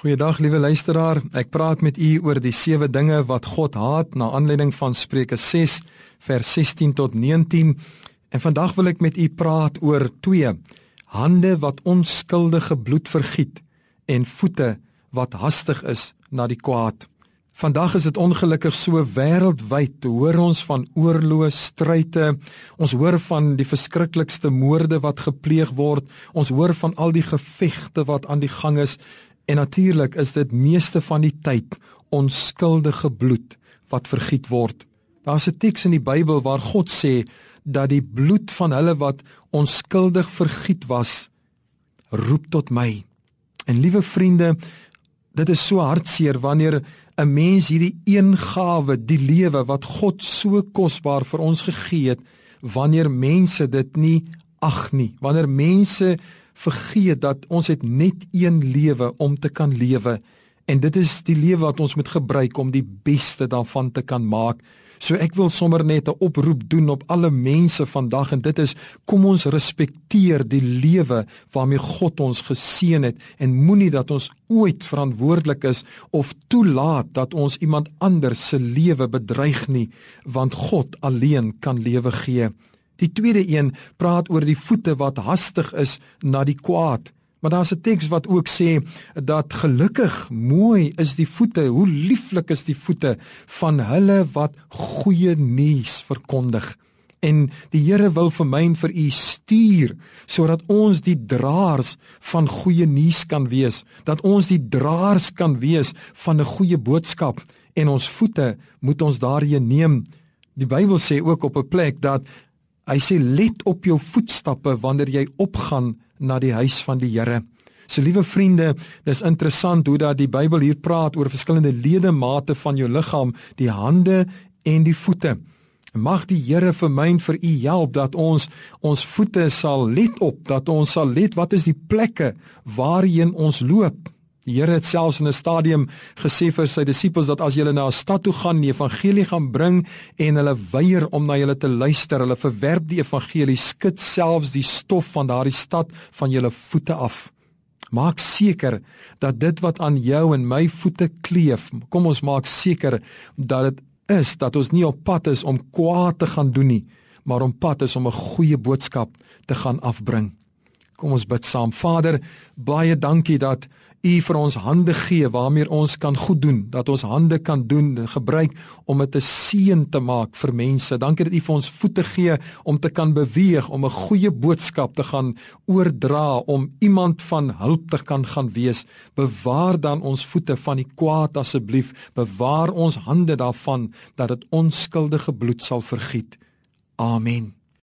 Goeiedag liewe luisteraar. Ek praat met u oor die sewe dinge wat God haat na aanleiding van Spreuke 6 vers 16 tot 19. En vandag wil ek met u praat oor twee: hande wat onskuldige bloed vergiet en voete wat hastig is na die kwaad. Vandag is dit ongelukkig so wêreldwyd hoor ons van oorloë, stryte. Ons hoor van die verskriklikste moorde wat gepleeg word. Ons hoor van al die gevegte wat aan die gang is En natuurlik is dit meeste van die tyd onskuldige bloed wat vergiet word. Daar's 'n teks in die Bybel waar God sê dat die bloed van hulle wat onskuldig vergiet was roep tot my. En liewe vriende, dit is so hartseer wanneer 'n mens hierdie een gawe, die lewe wat God so kosbaar vir ons gegee het, wanneer mense dit nie ag nie. Wanneer mense vergeet dat ons het net een lewe om te kan lewe en dit is die lewe wat ons moet gebruik om die beste daarvan te kan maak. So ek wil sommer net 'n oproep doen op alle mense vandag en dit is kom ons respekteer die lewe waarmee God ons geseën het en moenie dat ons ooit verantwoordelik is of toelaat dat ons iemand anders se lewe bedreig nie want God alleen kan lewe gee. Die tweede een praat oor die voete wat hastig is na die kwaad. Maar daar's 'n teks wat ook sê dat gelukkig mooi is die voete, hoe lieflik is die voete van hulle wat goeie nuus verkondig. En die Here wil vir my en vir u stuur sodat ons die draers van goeie nuus kan wees, dat ons die draers kan wees van 'n goeie boodskap en ons voete moet ons daarheen neem. Die Bybel sê ook op 'n plek dat Hy sê let op jou voetstappe wanneer jy opgaan na die huis van die Here. So liewe vriende, dis interessant hoe dat die Bybel hier praat oor verskillende ledemate van jou liggaam, die hande en die voete. Mag die Here vir my en vir u help dat ons ons voete sal let op, dat ons sal let wat is die plekke waarheen ons loop. Die Here het selfs in 'n stadium gesê vir sy disippels dat as julle na 'n stad toe gaan, die evangelie gaan bring en hulle weier om na julle te luister, hulle verwerp die evangelie, skud selfs die stof van daardie stad van julle voete af. Maak seker dat dit wat aan jou en my voete kleef, kom ons maak seker dat dit is dat ons nie op pad is om kwaad te gaan doen nie, maar om pad is om 'n goeie boodskap te gaan afbring. Kom ons bid saam. Vader, baie dankie dat U vir ons hande gee waarmee ons kan goed doen, dat ons hande kan doen en gebruik om dit 'n seën te maak vir mense. Dankie dat U vir ons voete gee om te kan beweeg, om 'n goeie boodskap te gaan oordra, om iemand van hulp te kan gaan wees. Bewaar dan ons voete van die kwaad asseblief. Bewaar ons hande daarvan dat dit onskuldige bloed sal vergiet. Amen.